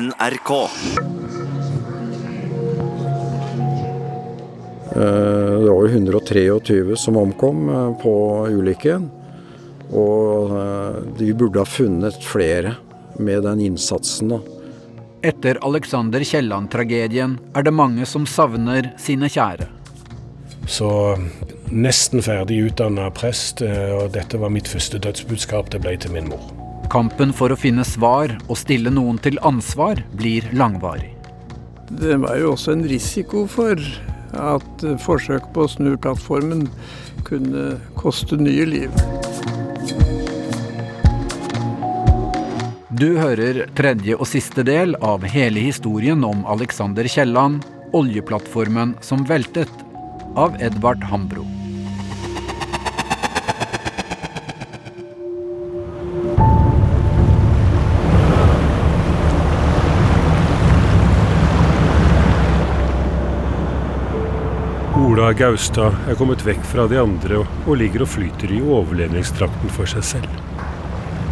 NRK. Eh, Det var jo 123 som omkom eh, på ulykken. Og eh, de burde ha funnet flere med den innsatsen. Etter Alexander Kielland-tragedien er det mange som savner sine kjære. Så nesten ferdig utdanna prest, og dette var mitt første dødsbudskap det ble til min mor. Kampen for å finne svar og stille noen til ansvar blir langvarig. Det var jo også en risiko for at forsøk på å snu plattformen kunne koste nye liv. Du hører tredje og siste del av hele historien om Alexander Kielland, oljeplattformen som veltet, av Edvard Hambro. Ola Gaustad er kommet vekk fra de andre og, ligger og flyter i overlevningstrakten for seg selv.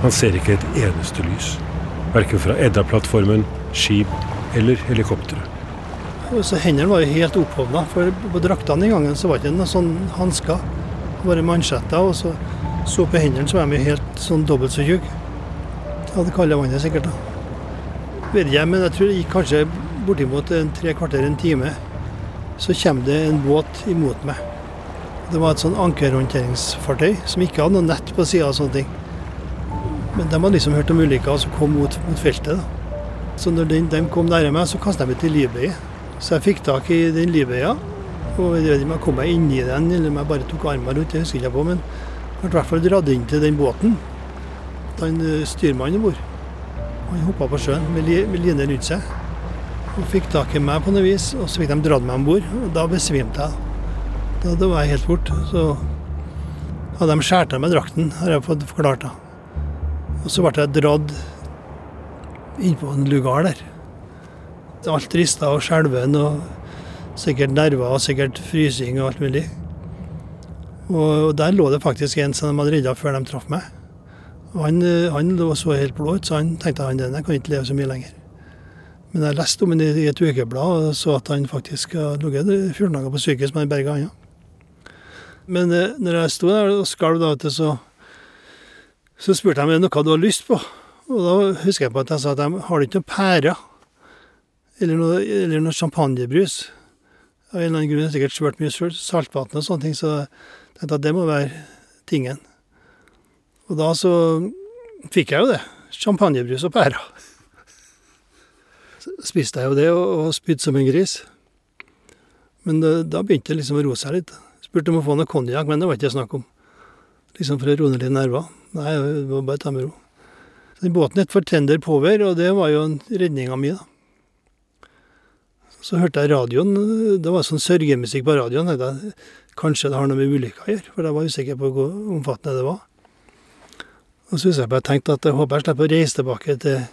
Han ser ikke et eneste lys, verken fra Edda-plattformen, skip eller helikoptre. Og Så Hendene var jo helt opphovna, for på draktene den gangen så var det ikke noen sånn hansker. Bare mansjetter, og så så på hendene så var de helt sånn dobbelt så tjukke. Hadde kalde vannet sikkert da. Vet ikke, men jeg tror det gikk kanskje bortimot en tre kvarter, en time. Så kommer det en båt imot meg. Det var et sånn ankerhåndteringsfartøy som ikke hadde noe nett på sida og sånne ting. Men de hadde liksom hørt om ulykker som kom mot, mot feltet. da. Så når de, de kom nærme meg, så kastet jeg meg til livbøye. Så jeg fikk tak i den livbøya. Og jeg vet ikke om jeg kom meg inn i den, eller om jeg bare tok armen rundt, det husker jeg ikke på. Men jeg ble i hvert fall dratt inn til den båten. Den eh, styrmannen om bord. Han hoppa på sjøen med, li, med line rundt seg. Og fikk tak i meg på noe vis, og så fikk de dratt meg om bord. Og da besvimte jeg. Da, da var jeg helt borte. Så hadde de skåret av meg drakten, har jeg fått forklart. da. Og så ble jeg dratt innpå en lugar der. Alt rista og skjelven og sikkert nerver og sikkert frysing og alt mulig. Og der lå det faktisk en som de hadde redda før de traff meg. Og han, eh, han lå så helt blå ut, så han tenkte han den kan ikke leve så mye lenger. Men jeg leste om ham i et ukeblad og så at han faktisk har ligget 14 dager på sykehus med han berga hånda. Men eh, når jeg sto der og skalv, da, så, så spurte jeg om det noe du har lyst på. Og da husker jeg på at jeg sa at jeg har ikke noen pærer? Eller noe, eller noe champagnebrus? Av en eller annen grunn er det sikkert svørt mye salt- saltvann og sånne ting, så jeg tenkte at det må være tingen. Og da så fikk jeg jo det. Champagnebrus og pærer. Spiste jeg jo det og, og spydde som en gris. Men det, da begynte det liksom å roe seg litt. Spurte om å få noe konjakk, men det var ikke snakk om. Liksom for å roe ned litt nerver. Nei, det var bare ta med ro. Så den båten het for Tender Power, og det var jo redninga mi, da. Så hørte jeg radioen, det var sånn sørgemusikk på radioen. Jeg kanskje det har noe med ulykka å gjøre, for jeg var usikker på hvor omfattende det var. Og så husker jeg bare tenkte at jeg håper jeg slipper å reise tilbake til,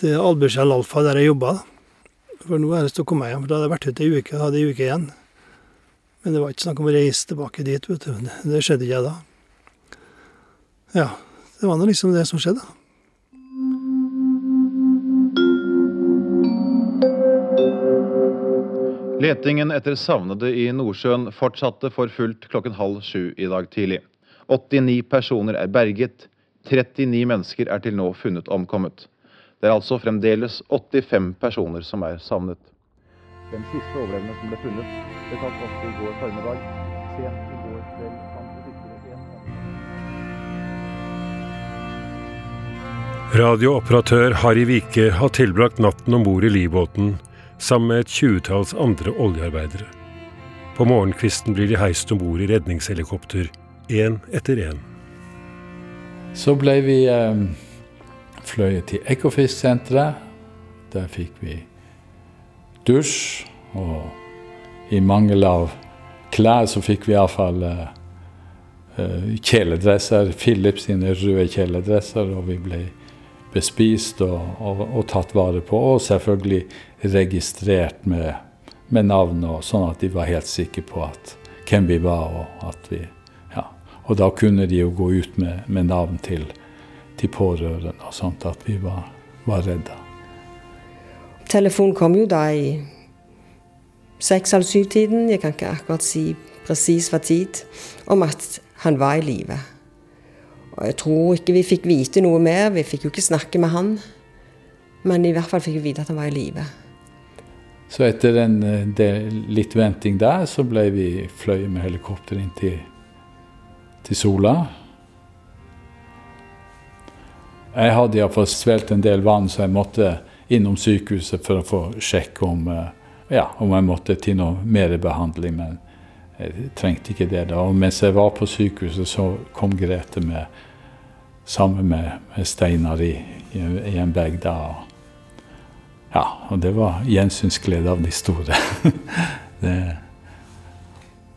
til Albuskjell Alfa, der jeg jobba. For nå er det å komme hjem, for da hadde jeg vært ute ei uke, hadde ei uke igjen. Men det var ikke snakk om å reise tilbake dit, vet du. Det skjedde ikke da. Ja, det var nå liksom det som skjedde. Letingen etter savnede i Nordsjøen fortsatte for fullt klokken halv sju i dag tidlig. 89 personer er berget, 39 mennesker er til nå funnet omkommet. Det er altså fremdeles 85 personer som er savnet. Den siste overlevende som ble funnet, ble tatt opp i går formiddag. Sent i går kveld Radiooperatør Harry Vike har tilbrakt natten om bord i livbåten sammen med et tjuetalls andre oljearbeidere. På morgenkvisten blir de heist om bord i redningshelikopter, én etter én. Så ble vi eh, fløyet til Ekofisk-senteret. Der fikk vi dusj, og i mangel av klær så fikk vi iallfall uh, eh, kjeledresser. Philip sine røde kjeledresser, og vi ble bespist og, og, og tatt vare på. Og selvfølgelig registrert med, med navn, og sånn at de var helt sikre på at, hvem vi var. Og, at vi, ja. og da kunne de jo gå ut med, med navn til, til pårørende, og sånt at vi var, var redda. Telefonen kom jo da i seks-halv syv-tiden, jeg kan ikke akkurat si presis hva tid, om at han var i live. Og jeg tror ikke vi fikk vite noe mer, vi fikk jo ikke snakke med han. Men i hvert fall fikk vi vite at han var i live. Så etter en del, litt venting der, så ble vi fløyet med helikopter inn til, til Sola. Jeg hadde iallfall svelget en del vann, så jeg måtte innom sykehuset for å få sjekke om, ja, om jeg måtte til noe mer behandling. Men jeg trengte ikke det da. Og mens jeg var på sykehuset, så kom Grete med, sammen med, med Steinar i, i, i en bag da. Ja, og det var gjensynsglede av de store. det.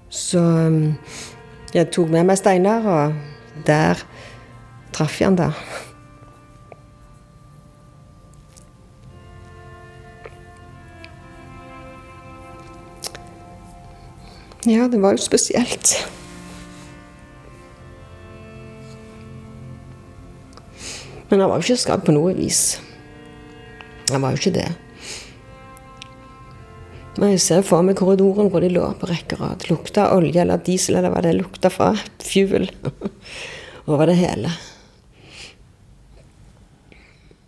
Så um, jeg tok med meg Steinar, og der traff jeg han da. Ja, det var jo spesielt. Men han var jo ikke skadd på noe vis. Han var jo ikke det. Men jeg ser for meg korridoren hvor de lå på rekke og rad. Lukta olje eller diesel eller hva det lukta fra. Fuel. Over det hele.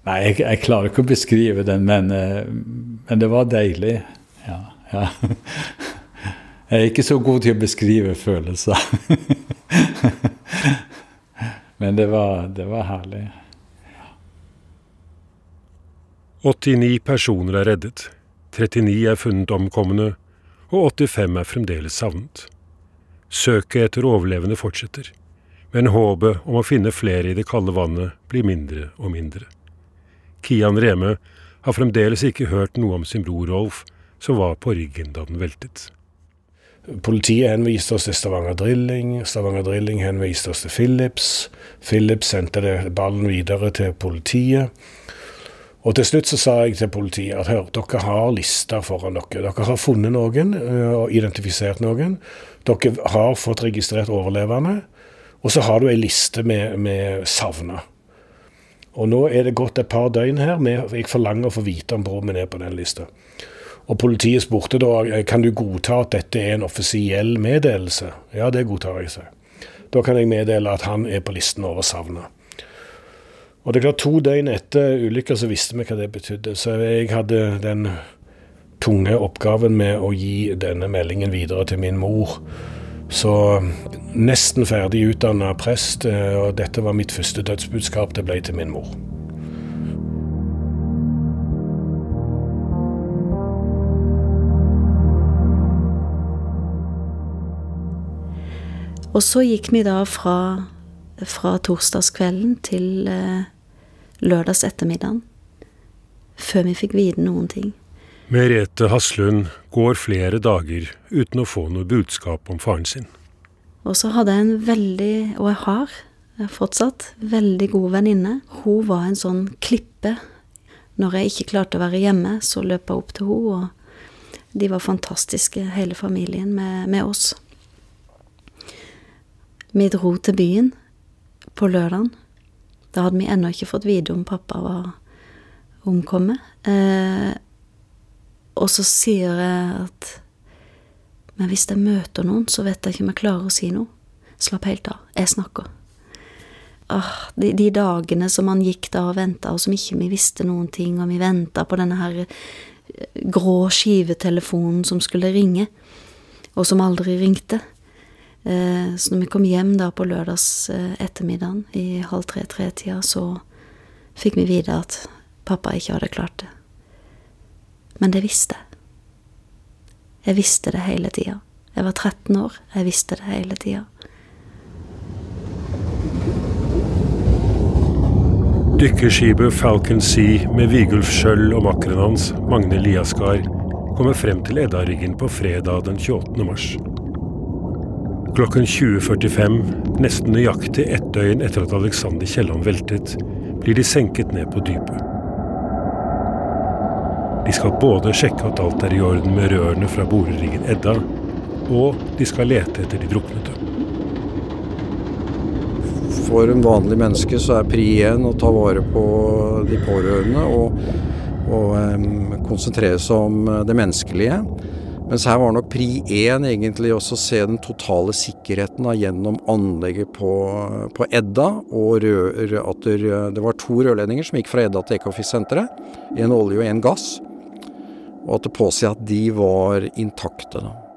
Nei, jeg, jeg, klarer ikke å beskrive den, men, men det var deilig. Ja, ja. Jeg er ikke så god til å beskrive følelser. Men det var, det var, herlig. 89 personer er reddet. 39 er funnet omkomne, og 85 er fremdeles savnet. Søket etter overlevende fortsetter, men håpet om å finne flere i det kalde vannet blir mindre og mindre. Kian Reme har fremdeles ikke hørt noe om sin bror Rolf, som var på ryggen da den veltet. Politiet henviste oss til Stavanger Drilling. Stavanger Drilling henviste oss til Philips. Philips sendte ballen videre til politiet. Og til slutt så sa jeg til politiet at hør, dere har lister foran dere. Dere har funnet noen og identifisert noen. Dere har fått registrert overlevende. Og så har du ei liste med, med savna. Og nå er det gått et par døgn her. Jeg forlanger å få vite om broren min er på den lista. Og politiet spurte da kan du godta at dette er en offisiell meddelelse. Ja, det godtar jeg, seg. Da kan jeg meddele at han er på listen over savna. Og det er klart, To døgn etter ulykka så visste vi hva det betydde. Så jeg hadde den tunge oppgaven med å gi denne meldingen videre til min mor. Så nesten ferdig utdanna prest, eh, og dette var mitt første dødsbudskap. Det ble til min mor. Og så gikk vi da fra, fra torsdagskvelden til eh, lørdags ettermiddagen. Før vi fikk vite noen ting. Merete Haslund går flere dager uten å få noe budskap om faren sin. Og så hadde jeg en veldig, og jeg har fortsatt, veldig god venninne. Hun var en sånn klippe. Når jeg ikke klarte å være hjemme, så løp jeg opp til henne, og de var fantastiske, hele familien, med, med oss. Vi dro til byen på lørdagen. Da hadde vi ennå ikke fått vite om pappa var omkommet. Eh, og så sier jeg at Men hvis jeg møter noen, så vet jeg ikke om jeg klarer å si noe. Slapp helt av. Jeg snakker. Ah, de, de, dagene som man gikk da og venta, og som ikke vi visste noen ting, og vi venta på denne her eh, grå skivetelefonen som skulle ringe, og som aldri ringte. Eh, så når vi kom hjem da på lørdags eh, ettermiddagen i halv tre-tre-tida, så fikk vi vite at pappa ikke hadde klart det. Men det visste jeg. Jeg visste det hele tida. Jeg var 13 år, jeg visste det hele tida. Dykkerskipet Falcon Sea med Vigulf Skjøll og makkeren hans, Magne Liaskar, kommer frem til Eddariggen på fredag den 28. mars. Klokken 20.45, nesten nøyaktig ett døgn etter at Alexander Kielland veltet, blir de senket ned på dypet. De skal både sjekke at alt er i orden med rørene fra boreringen Edda, og de skal lete etter de druknede. For en vanlig menneske så er pri én å ta vare på de pårørende og, og um, konsentrere seg om det menneskelige. Mens her var nok pri én egentlig også å se den totale sikkerheten da, gjennom anlegget på, på Edda. Og rør, at det var to rørledninger som gikk fra Edda til Ekofisk-senteret. En olje og en gass. Og at det påsi at de var intakte. da.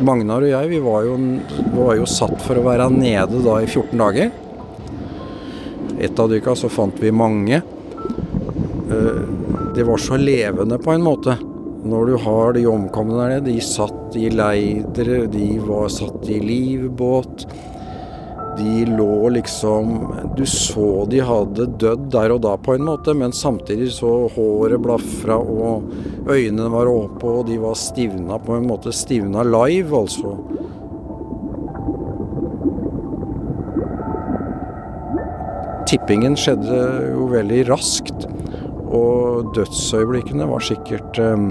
Magnar og jeg vi var, jo, var jo satt for å være nede da i 14 dager. Et av dykka så fant vi mange. De det var så levende på en måte. Når du har de omkomne der nede, de satt i leidere, de var satt i livbåt. De lå liksom Du så de hadde dødd der og da, på en måte, men samtidig så håret blafra og øynene var oppe, og de var stivna på en måte. Stivna live, altså. Tippingen skjedde jo veldig raskt, og dødsøyeblikkene var sikkert um,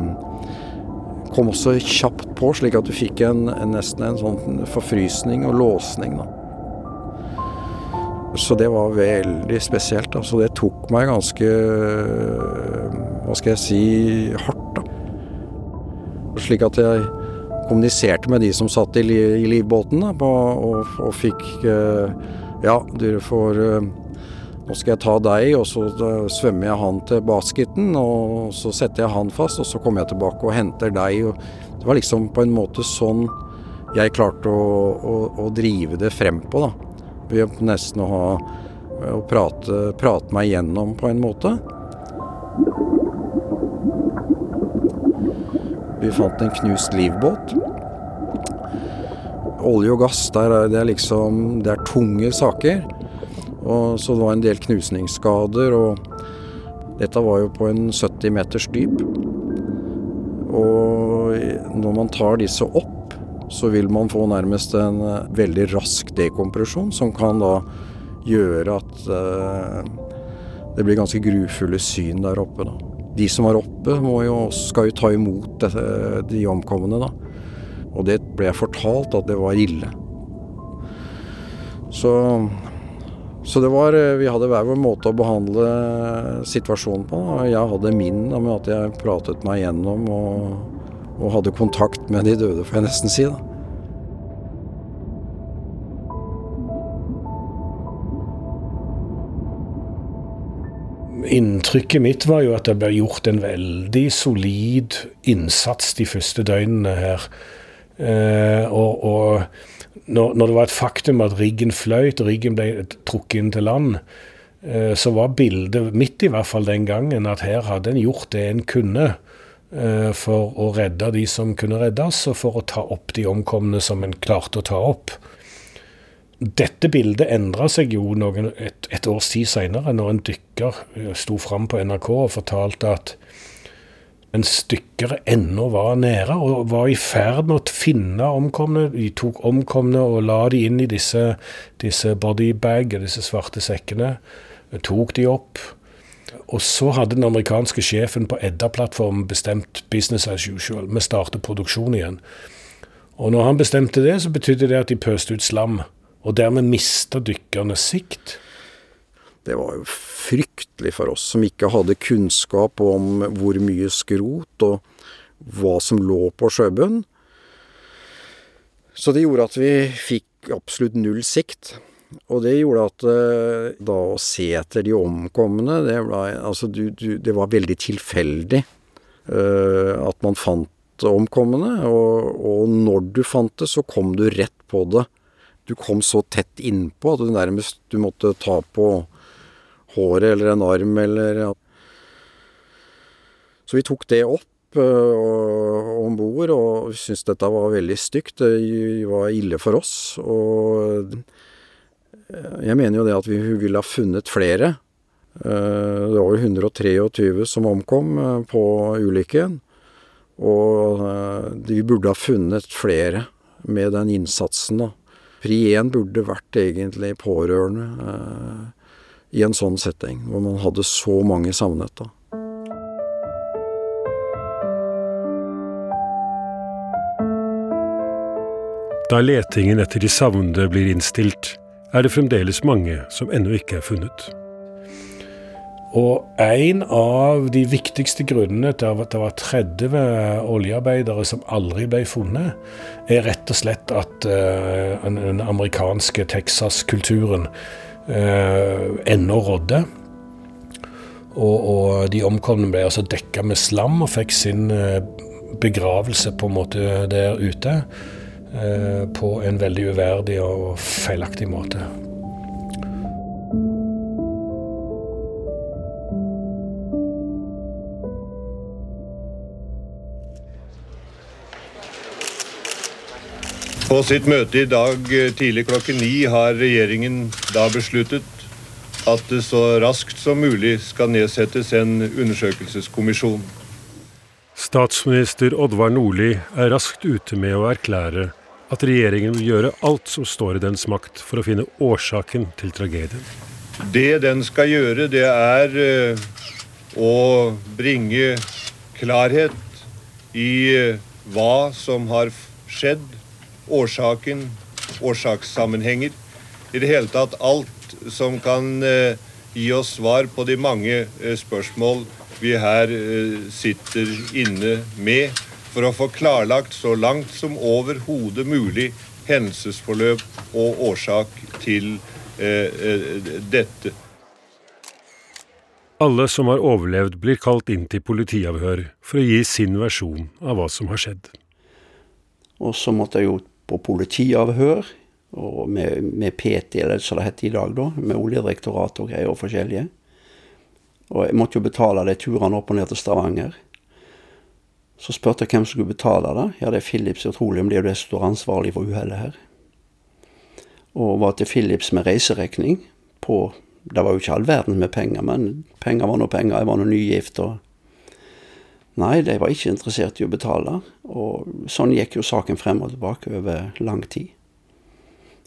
kom også kjapt på, slik at du fikk en, en, nesten en sånn forfrysning og låsning. da. Så det var veldig spesielt. Altså det tok meg ganske Hva skal jeg si hardt, da. Slik at jeg kommuniserte med de som satt i, livbåten da, og, og, fikk eh, Ja, dere får eh, Nå skal jeg ta deg, og så svømmer jeg han til basketen, og så setter jeg han fast, og så kommer jeg tilbake og henter deg. Og det var liksom på en måte sånn jeg klarte å, å, å drive det frem på, da ved nesten å ha å prate, prate meg gjennom på en måte. Vi fant en knust livbåt. Olje og gass, der er det liksom Det er tunge saker. Og så det var en del knusningsskader, og dette var jo på en 70 meters dyp. Og når man tar disse opp så vil man få nærmest en uh, veldig rask dekompresjon, som kan da gjøre at uh, det blir ganske grufulle syn der oppe. Da. De som var oppe, jo, skal jo ta imot dette, de omkomne. Da. Og det ble jeg fortalt at det var ille. Så, så det var eh, Vi hadde hver vår måte å behandle situasjonen på. Jeg hadde min med at jeg pratet meg gjennom og og hadde kontakt med de døde, får jeg nesten si. da. Inntrykket mitt var jo at det ble gjort en veldig solid innsats de første døgnene her. Eh, og, og når, når, det var et faktum at riggen fløyt, riggen ble trukket inn til land, eh, så var bildet mitt i hvert fall den gangen at her hadde en gjort det en kunne. Eh, for å redde de som kunne reddes, og for å ta opp de omkomne som en klarte å ta opp. Dette bildet endra seg jo noen, et, et, års tid seinere, når en dykker eh, sto fram på NRK og fortalte at en stykker ennå var nede og var i ferd med å finne omkomne. De tok omkomne og la de inn i disse, disse bodybag, disse svarte sekkene. Tok de opp og så hadde den amerikanske sjefen på Edda-plattformen bestemt business as usual. Vi starter produksjon igjen. Og når han bestemte det, så betydde det at de pøste ut slam. Og dermed mista dykkerne sikt. Det var jo fryktelig for oss som ikke hadde kunnskap om hvor mye skrot og hva som lå på sjøbunnen. Så det gjorde at vi fikk absolutt null sikt. Og det gjorde at uh, da å se etter de omkomne, det, ble, altså, du, du, det var veldig tilfeldig uh, at man fant omkomne. Og, og, når du fant det, så kom du rett på det. Du kom så tett innpå at du nærmest du måtte ta på håret eller en arm eller ja. Så vi tok det opp uh, om bord og syntes dette var veldig stygt. Det var ille for oss. og jeg mener jo det at vi ville ha funnet flere. Eh, det var jo 123 som omkom eh, på ulykken. Og eh, vi burde ha funnet flere med den innsatsen, da. Pri 1 burde vært egentlig pårørende i en sånn setting, hvor man hadde så mange savnet. da. Da letingen etter de savnede blir innstilt, er det fremdeles mange som ennå ikke er funnet. Og en av de viktigste grunnene til at det var 30 oljearbeidere som aldri ble funnet, er rett og slett at uh, den amerikanske Texas-kulturen uh, ennå rådde. Og, og, de omkomne ble altså dekka med slam og fikk sin uh, begravelse på en måte der ute. På en veldig uverdig og feilaktig måte. På sitt møte i dag eh, tidlig klokken ni har regjeringen da besluttet at det så raskt som mulig skal nedsettes en undersøkelseskommisjon. Statsminister Oddvar Nordli er raskt ute med å erklære at regjeringen vil gjøre alt som står i dens makt for å finne årsaken til tragedien. Det den skal gjøre, det er eh, å bringe klarhet i eh, hva som har skjedd årsaken, årsakssammenhenger. I det hele tatt alt som kan eh, gi oss svar på de mange spørsmål vi her sitter inne med, for å få klarlagt så langt som overhodet mulig hendelsesforløp og årsak til dette. Alle som har overlevd, blir kalt inn til politiavhør for å gi sin versjon av hva som har skjedd. Og så måtte jeg jo på politiavhør og med, med PT, eller som det heter i dag, da, med Oljedirektoratet og greier og forskjellige. Og jeg måtte jo betale de turene opp og ned til Stavanger. Så spurte jeg hvem som skulle betale det. Ja, det er Philips Petroleum, det er jo det som står ansvarlig for uhellet her. Og var til Philips med reiseregning på Det var jo ikke all verden med penger, men penger var nå penger. Jeg var nå nygift og Nei, de var ikke interessert i å betale. Og sånn gikk jo saken frem og tilbake over lang tid.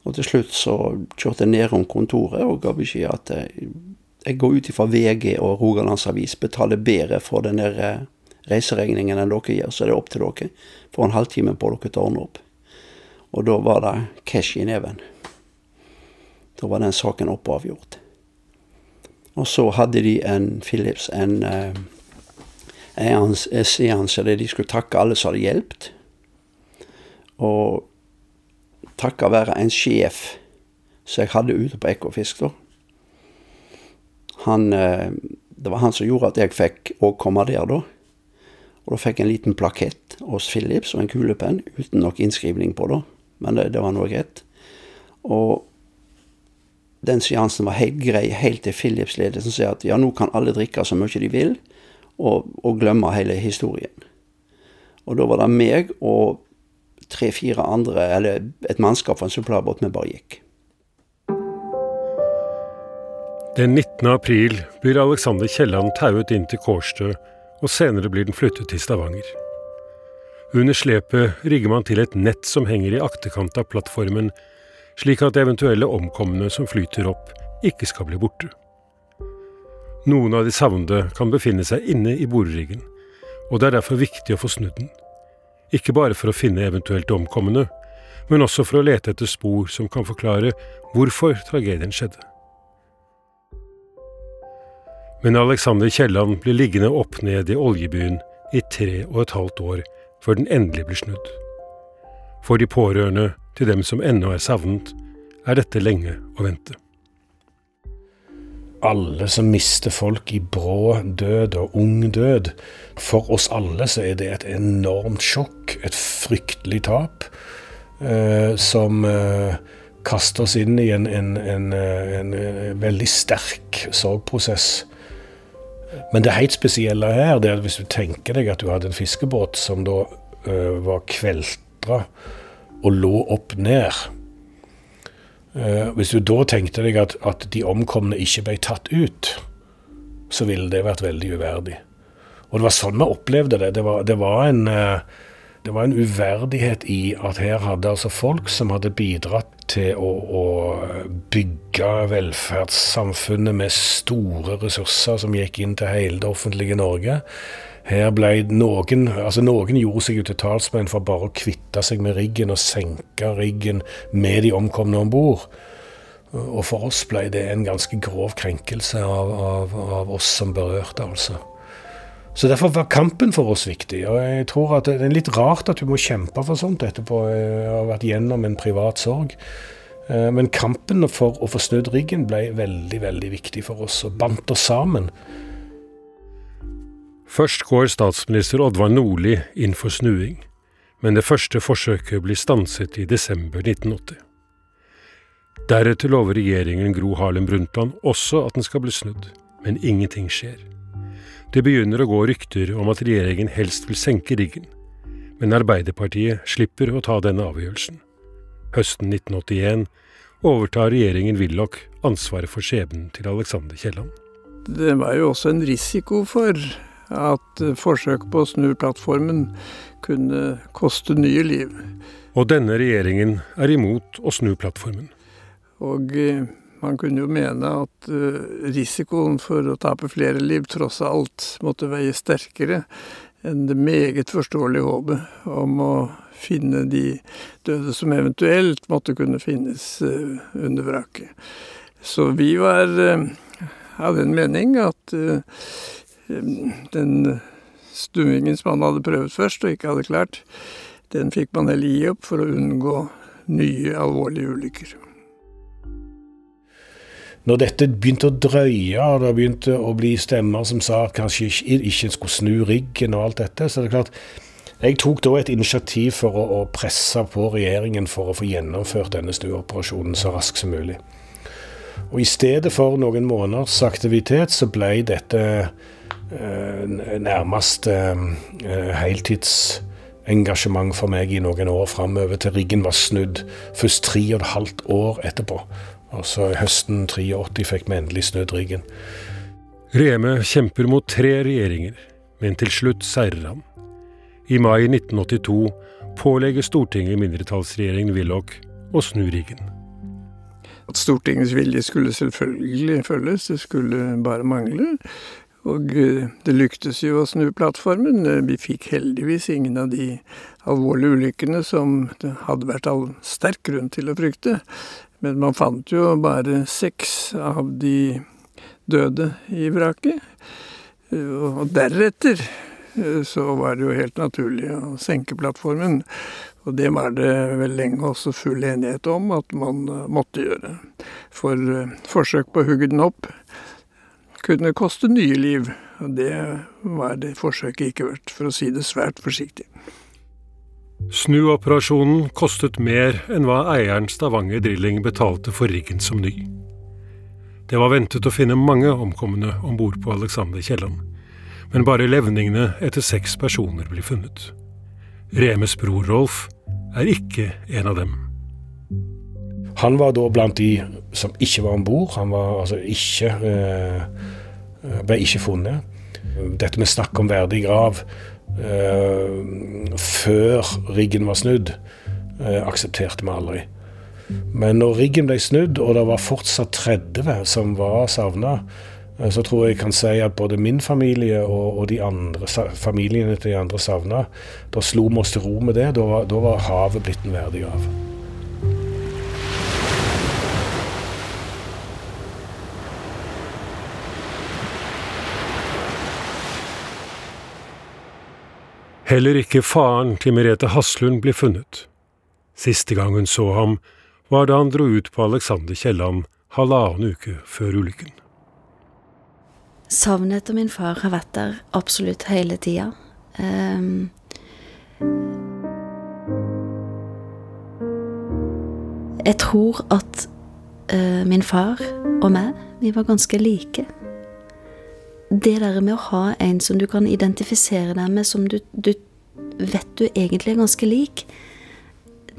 Og til slutt så kjørte jeg nedom kontoret og ga beskjed at jeg går ut ifra VG og Rogalandsavis betaler bedre for den der eh, reiseregningen enn dere gjør, så er det opp til dere. Får en halvtime på dere til å ordne opp. Og da var det cash i neven. Da var den saken oppe og avgjort. Og så hadde de en Philips, en eh, en seanse der de skulle takke alle som hadde hjulpet. Og takka være en sjef som jeg hadde ute på Ekofisk, da. Han, eh, det var han som gjorde at jeg fikk å komme der, da. Og da fikk jeg en liten plakett hos Philips og en kulepenn uten nok innskrivning på, da. Men det, det var nå greit. Og den seansen var helt grei, helt til Philips-ledelsen sier at ja, nå kan alle drikke så mye de vil og, og glemme hele historien. Og da var det meg og tre-fire andre, eller et mannskap fra en supplærbåt, vi bare gikk. Den 19. april blir Alexander Kielland tauet inn til Kårstø, og senere blir den flyttet til Stavanger. Under slepet rigger man til et nett som henger i akterkant av plattformen, slik at eventuelle omkomne som flyter opp, ikke skal bli borte. Noen av de savnede kan befinne seg inne i boreriggen, og det er derfor viktig å få snudd den. Ikke bare for å finne eventuelt omkomne, men også for å lete etter spor som kan forklare hvorfor tragedien skjedde. Men Alexander Kielland blir liggende opp ned i oljebyen i tre og et halvt år før den endelig blir snudd. For de pårørende til dem som ennå er savnet, er dette lenge å vente alle som mister folk i brå død og ung død. For oss alle så er det et enormt sjokk, et fryktelig tap, eh, som eh, kaster oss inn i en, en, en, eh, en, eh, veldig sterk sorgprosess. Men det helt spesielle her, det er at hvis du tenker deg at du hadde en fiskebåt som da uh, var kveltra og lå opp ned uh, hvis du da tenkte deg at, at, de omkomne ikke ble tatt ut, så ville det vært veldig uverdig. Og det var sånn vi opplevde det. Det var, det var, en, eh, det var en, uverdighet i at her hadde altså folk som hadde bidratt til å, å bygge velferdssamfunnet med store ressurser som gikk inn til hele det offentlige Norge. her ble noen altså noen gjorde seg jo til talsmenn for bare å kvitte seg med riggen og senke riggen med de omkomne om bord. Og for oss ble det en ganske grov krenkelse av, av, av oss som berørte, altså. Så derfor var kampen for oss viktig. Og jeg tror at det er litt rart at du må kjempe for sånt etterpå. å ha vært gjennom en privat sorg. Eh, men kampen for å få snudd riggen ble veldig, veldig viktig for oss, og bandt oss sammen. Først går statsminister Oddvar Nordli inn for snuing, men det første forsøket blir stanset i desember 1980. Deretter lover regjeringen Gro Harlem Brundtland også at den skal bli snudd, men ingenting skjer. Det begynner å gå rykter om at regjeringen helst vil senke riggen, men Arbeiderpartiet slipper å ta denne avgjørelsen. Høsten 1981 overtar regjeringen Willoch ansvaret for skjebnen til Alexander Kielland. Det var jo også en risiko for at eh, forsøk på å snu plattformen kunne koste nye liv. Og denne regjeringen er imot å snu plattformen. Og eh, man kunne jo mene at eh, risikoen for å tape flere liv tross alt måtte veie sterkere enn det meget forståelige håpet om å finne de døde som eventuelt måtte kunne finnes under vraket. Så vi var av den mening at den stuingen som han hadde prøvd først og ikke hadde klart, den fikk man heller gi opp for å unngå nye alvorlige ulykker. Når dette begynte å drøye, og det begynte å bli stemmer som sa at kanskje ikke skulle snu riggen og alt dette, så er det klart jeg tok da et initiativ for å, å presse på regjeringen for å få gjennomført denne snuoperasjonen så raskt som mulig. Og I stedet for noen måneders aktivitet så ble dette Eh, nærmest eh, heltids heltidsengasjement for meg i noen år framover, til riggen var snudd. Først tre og et halvt år etterpå. Og så høsten 83 fikk vi endelig snudd riggen. Reme kjemper mot tre regjeringer, men til slutt seirer han. I mai 1982 pålegger Stortinget mindretallsregjeringen Willoch å snu riggen. At Stortingets vilje skulle selvfølgelig følges, det skulle bare mangle. Og eh, det lyktes jo å snu plattformen. Eh, vi fikk heldigvis ingen av de alvorlige ulykkene som det hadde vært all sterk grunn til å frykte. Men man fant jo bare seks av de døde i vraket. Eh, og deretter så var det jo helt naturlig å senke plattformen. Og det var det vel lenge også full enighet om at man måtte gjøre. For forsøk på å hugge den opp kunne koste nye liv. Og det var det forsøket ikke verdt, for å si det svært forsiktig. Snuoperasjonen kostet mer enn hva eieren Stavanger Drilling betalte for riggen som ny. Det var ventet å finne mange omkomne om bord på Alexander Kielland, men bare levningene etter seks personer blir funnet. Remes bror Rolf er ikke en av dem. Han var da blant de som ikke var om bord. Han var altså ikke eh, ble ikke funnet. Dette med snakk om verdig grav før riggen var snudd, eh, aksepterte vi aldri. Men når riggen ble snudd, og det var fortsatt 30 som var savna, eh, så tror jeg jeg kan si at både min familie og, og de andre, familiene til de andre savna, da slo vi oss til ro med det. Da da var havet blitt en verdig grav. Heller ikke faren til Merete Haslund ble funnet. Siste gang hun så ham, var da han dro ut på Alexander Kielland halvannen uke før ulykken. Savnet etter min far har vært der absolutt hele tida. Um, jeg tror at uh, min far og meg, vi var ganske like det der med å ha en som du kan identifisere deg med, som du, du vet du egentlig er ganske lik,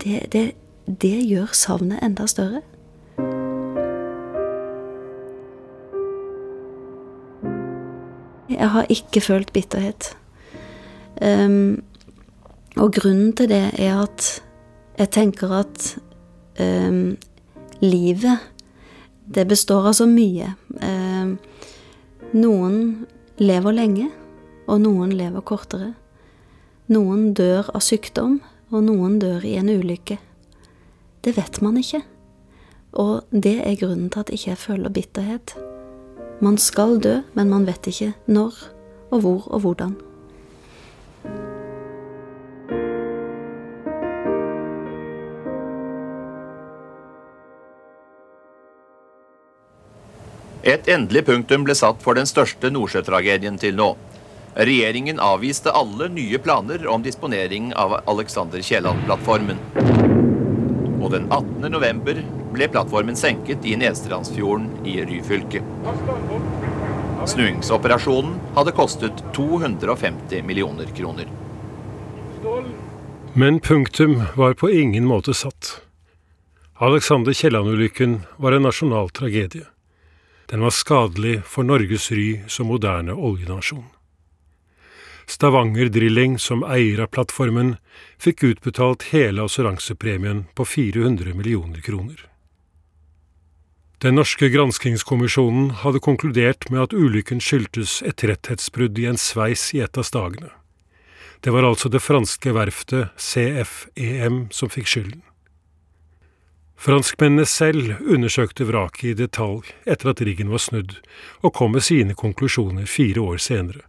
det, det, det gjør savnet enda større. Jeg har ikke følt bitterhet. Um, og grunnen til det er at jeg tenker at um, livet, det består av så mye. Um, noen lever lenge, og noen lever kortere. Noen dør av sykdom, og noen dør i en ulykke. Det vet man ikke. Og det er grunnen til at ikke jeg føler bitterhet. Man skal dø, men man vet ikke når og hvor og hvordan. Et endelig punktum ble satt for den største nordsjøtragedien til nå. Regjeringen avviste alle nye planer om disponering av Alexander Kielland-plattformen. Og den 18. november ble plattformen senket i Nedstrandsfjorden i Ryfylke. Snuingsoperasjonen hadde kostet 250 millioner kroner. Men punktum var på ingen måte satt. Alexander Kielland-ulykken var en nasjonal tragedie. Den var skadelig for Norges ry som moderne oljenasjon. Stavanger Drilling, som eier av plattformen, fikk utbetalt hele assuransepremien på 400 millioner kroner. Den norske granskingskommisjonen hadde konkludert med at ulykken skyldtes et retthetsbrudd i en sveis i et av stagene. Det var altså det franske verftet CFEM som fikk skylden. Franskmennene selv undersøkte vraket i detalj etter at riggen var snudd, og kom med sine konklusjoner fire år senere.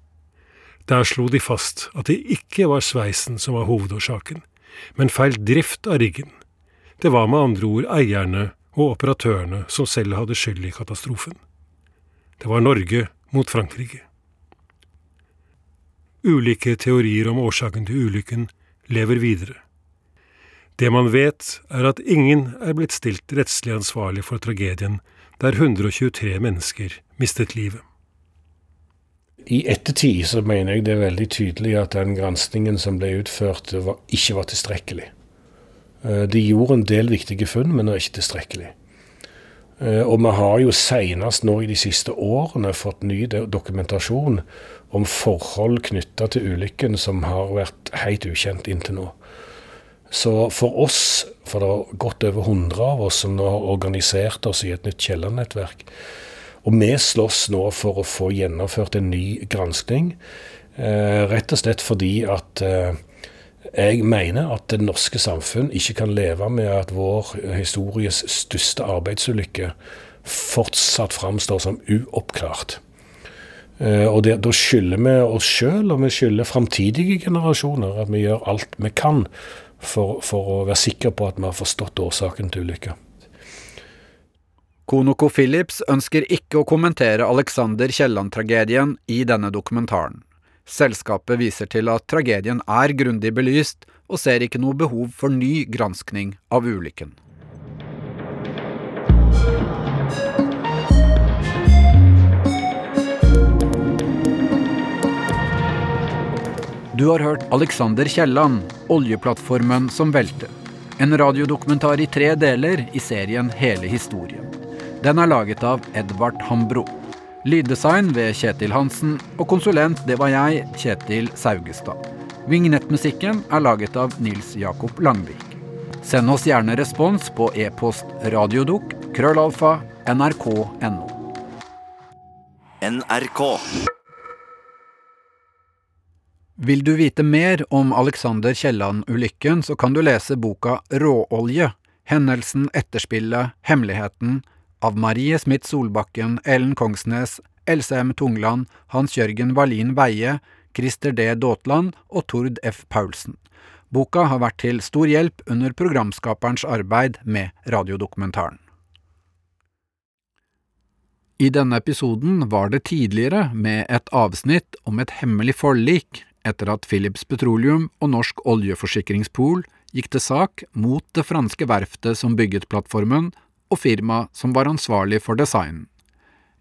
Der slo de fast at det ikke var sveisen som var hovedårsaken, men feil drift av riggen. Det var med andre ord eierne og operatørene som selv hadde skyld i katastrofen. Det var Norge mot Frankrike. Ulike teorier om årsaken til ulykken lever videre. Det man vet, er at ingen er blitt stilt rettslig ansvarlig for tragedien der 123 mennesker mistet livet. I ettertid så mener jeg det er veldig tydelig at den granskingen som ble utført, var, ikke var tilstrekkelig. Eh, de gjorde en del viktige funn, men det er ikke tilstrekkelig. Eh, og vi har jo senest nå i de siste årene fått ny dokumentasjon om forhold knytta til ulykken som har vært helt ukjent inntil nå. Så for oss, for det er godt over 100 av oss som nå har organisert oss i et nytt Kielland-nettverk, og vi slåss nå for å få gjennomført en ny granskning, eh, rett og slett fordi at eh, jeg mener at det norske samfunn ikke kan leve med at vår histories største arbeidsulykke fortsatt framstår som uoppklart. Eh, og det, Da skylder vi oss sjøl og vi skylder framtidige generasjoner at vi gjør alt vi kan for, for, å være sikker på at vi har forstått årsaken til ulykka. Konoko Phillips ønsker ikke å kommentere Alexander Kielland-tragedien i denne dokumentaren. Selskapet viser til at tragedien er grundig belyst, og ser ikke noe behov for ny granskning av ulykken. Du har hørt Alexander Kielland, oljeplattformen som velte. En radiodokumentar i tre deler i serien Hele historien. Den er laget av Edvard Hambro. Lyddesign ved Kjetil Hansen, og konsulent det var jeg, Kjetil Saugestad. Vignettmusikken er laget av Nils Jakob Langvik. Send oss gjerne respons på e-post radiodok krøllalfa nrk.no. NRK. Vil du vite mer om Alexander Kielland-ulykken, så kan du lese boka Råolje – hendelsen, etterspillet, hemmeligheten av Marie Smith Solbakken, Ellen Kongsnes, Else M. Tungland, Hans Jørgen Wallin Veie, Christer D. Daatland og Tord F. Paulsen. Boka har vært til stor hjelp under programskaperens arbeid med radiodokumentaren. I denne episoden var det tidligere med et avsnitt om et hemmelig forlik etter at Philips Petroleum og Norsk oljeforsikringspool gikk til sak mot det franske verftet som bygget plattformen, og firmaet som var ansvarlig for designen.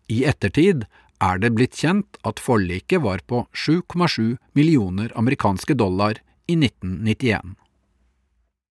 I ettertid er det blitt kjent at forliket var på 7,7 millioner amerikanske dollar i 1991.